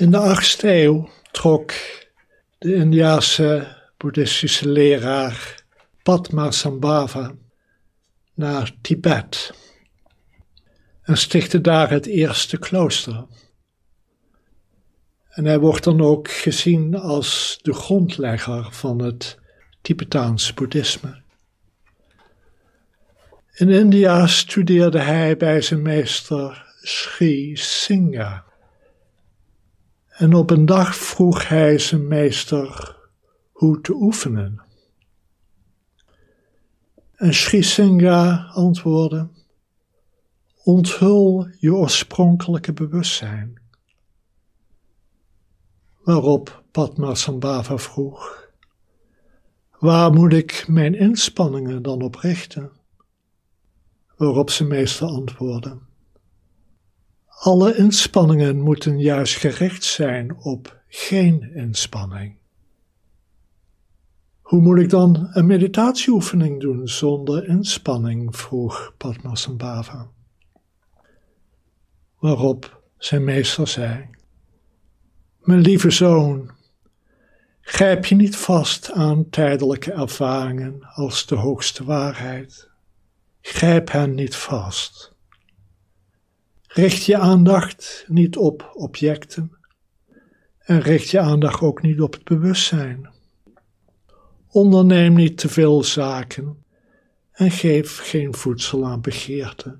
In de 8e eeuw trok de Indiase boeddhistische leraar Padmasambhava naar Tibet en stichtte daar het eerste klooster. En hij wordt dan ook gezien als de grondlegger van het Tibetaans boeddhisme. In India studeerde hij bij zijn meester Sri Singha. En op een dag vroeg hij zijn meester hoe te oefenen. En Sri antwoordde: Onthul je oorspronkelijke bewustzijn. Waarop Padmasambhava vroeg: Waar moet ik mijn inspanningen dan op richten? Waarop ze meester antwoordde: Alle inspanningen moeten juist gericht zijn op geen inspanning. Hoe moet ik dan een meditatieoefening doen zonder inspanning? vroeg Padmasambhava. Waarop zijn meester zei: Mijn lieve zoon, grijp je niet vast aan tijdelijke ervaringen als de hoogste waarheid. Grijp hen niet vast. Richt je aandacht niet op objecten en richt je aandacht ook niet op het bewustzijn. Onderneem niet te veel zaken en geef geen voedsel aan begeerte.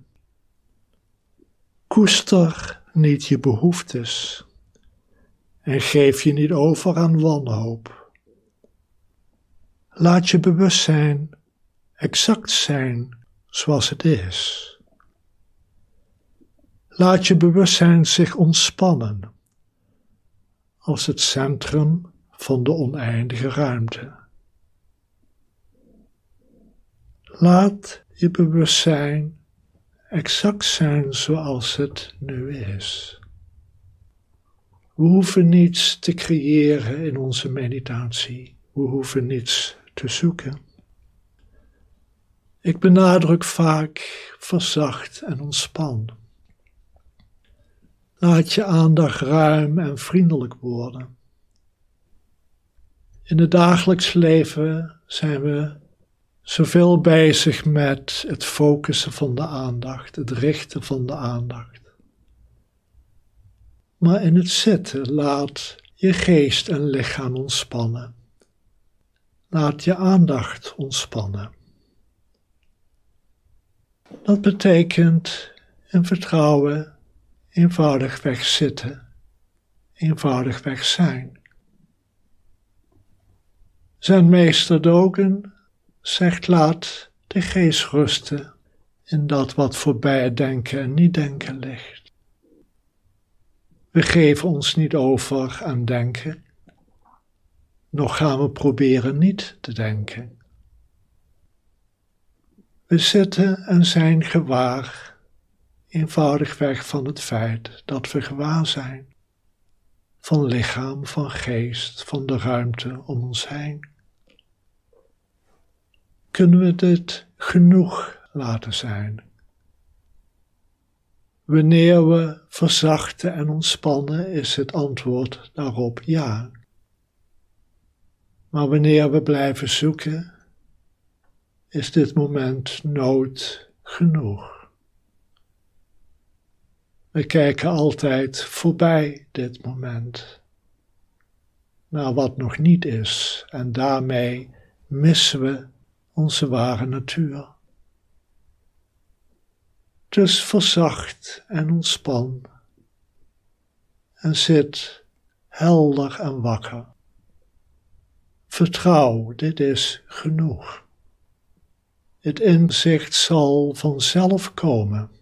Koester niet je behoeftes en geef je niet over aan wanhoop. Laat je bewustzijn exact zijn zoals het is. Laat je bewustzijn zich ontspannen als het centrum van de oneindige ruimte. Laat je bewustzijn exact zijn zoals het nu is. We hoeven niets te creëren in onze meditatie. We hoeven niets te zoeken. Ik benadruk vaak verzacht en ontspan. Laat je aandacht ruim en vriendelijk worden. In het dagelijks leven zijn we zoveel bezig met het focussen van de aandacht, het richten van de aandacht. Maar in het zitten laat je geest en lichaam ontspannen. Laat je aandacht ontspannen. Dat betekent in vertrouwen eenvoudigweg zitten, eenvoudigweg zijn. Zijn meester Dogen zegt laat de geest rusten in dat wat voorbij denken en niet denken ligt. We geven ons niet over aan denken, nog gaan we proberen niet te denken. We zitten en zijn gewaar, eenvoudigweg van het feit dat we gewaar zijn, van lichaam, van geest, van de ruimte om ons heen kunnen we dit genoeg laten zijn. Wanneer we verzachten en ontspannen, is het antwoord daarop ja. Maar wanneer we blijven zoeken, is dit moment nooit genoeg. We kijken altijd voorbij dit moment naar wat nog niet is en daarmee missen we onze ware natuur. Dus verzacht en ontspan en zit helder en wakker. Vertrouw, dit is genoeg. Het inzicht zal vanzelf komen.